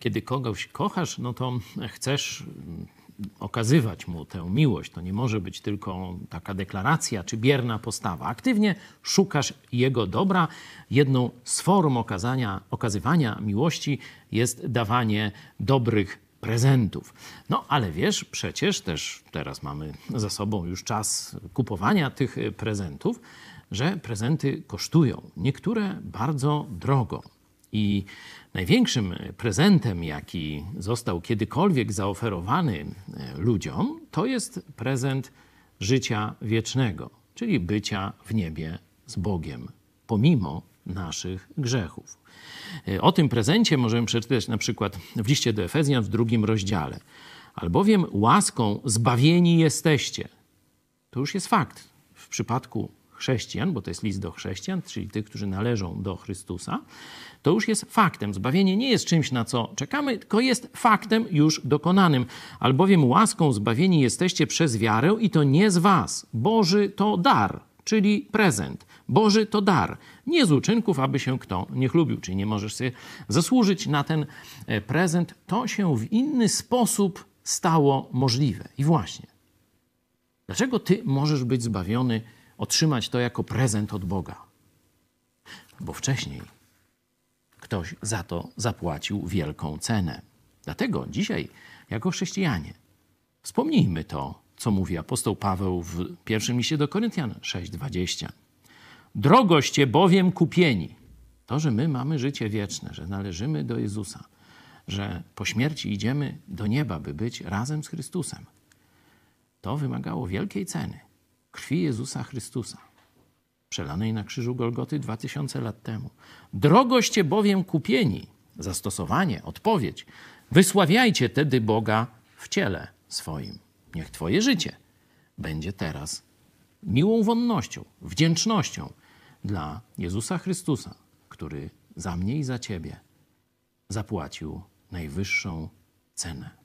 Kiedy kogoś kochasz, no to chcesz okazywać mu tę miłość. To nie może być tylko taka deklaracja czy bierna postawa. Aktywnie szukasz jego dobra. Jedną z form okazania, okazywania miłości jest dawanie dobrych prezentów. No ale wiesz, przecież też teraz mamy za sobą już czas kupowania tych prezentów, że prezenty kosztują. Niektóre bardzo drogo. I największym prezentem, jaki został kiedykolwiek zaoferowany e, ludziom, to jest prezent życia wiecznego, czyli bycia w niebie z Bogiem, pomimo naszych grzechów. E, o tym prezencie możemy przeczytać na przykład w liście do Efezjan w drugim rozdziale. Albowiem łaską zbawieni jesteście. To już jest fakt. W przypadku chrześcijan, bo to jest list do chrześcijan, czyli tych, którzy należą do Chrystusa, to już jest faktem. Zbawienie nie jest czymś, na co czekamy, tylko jest faktem już dokonanym. Albowiem łaską zbawieni jesteście przez wiarę i to nie z was. Boży to dar, czyli prezent. Boży to dar. Nie z uczynków, aby się kto nie chlubił, czyli nie możesz sobie zasłużyć na ten e, prezent. To się w inny sposób stało możliwe. I właśnie. Dlaczego ty możesz być zbawiony, otrzymać to jako prezent od Boga? Bo wcześniej ktoś za to zapłacił wielką cenę. Dlatego dzisiaj, jako chrześcijanie, wspomnijmy to, co mówi apostoł Paweł w pierwszym liście do Koryntian 6:20. Drogoście bowiem kupieni. To, że my mamy życie wieczne, że należymy do Jezusa, że po śmierci idziemy do nieba, by być razem z Chrystusem, to wymagało wielkiej ceny krwi Jezusa Chrystusa przelanej na krzyżu Golgoty 2000 lat temu. Drogoście bowiem kupieni. Zastosowanie, odpowiedź. Wysławiajcie tedy Boga w ciele swoim. Niech Twoje życie będzie teraz miłą wonnością, wdzięcznością dla Jezusa Chrystusa, który za mnie i za Ciebie zapłacił najwyższą cenę.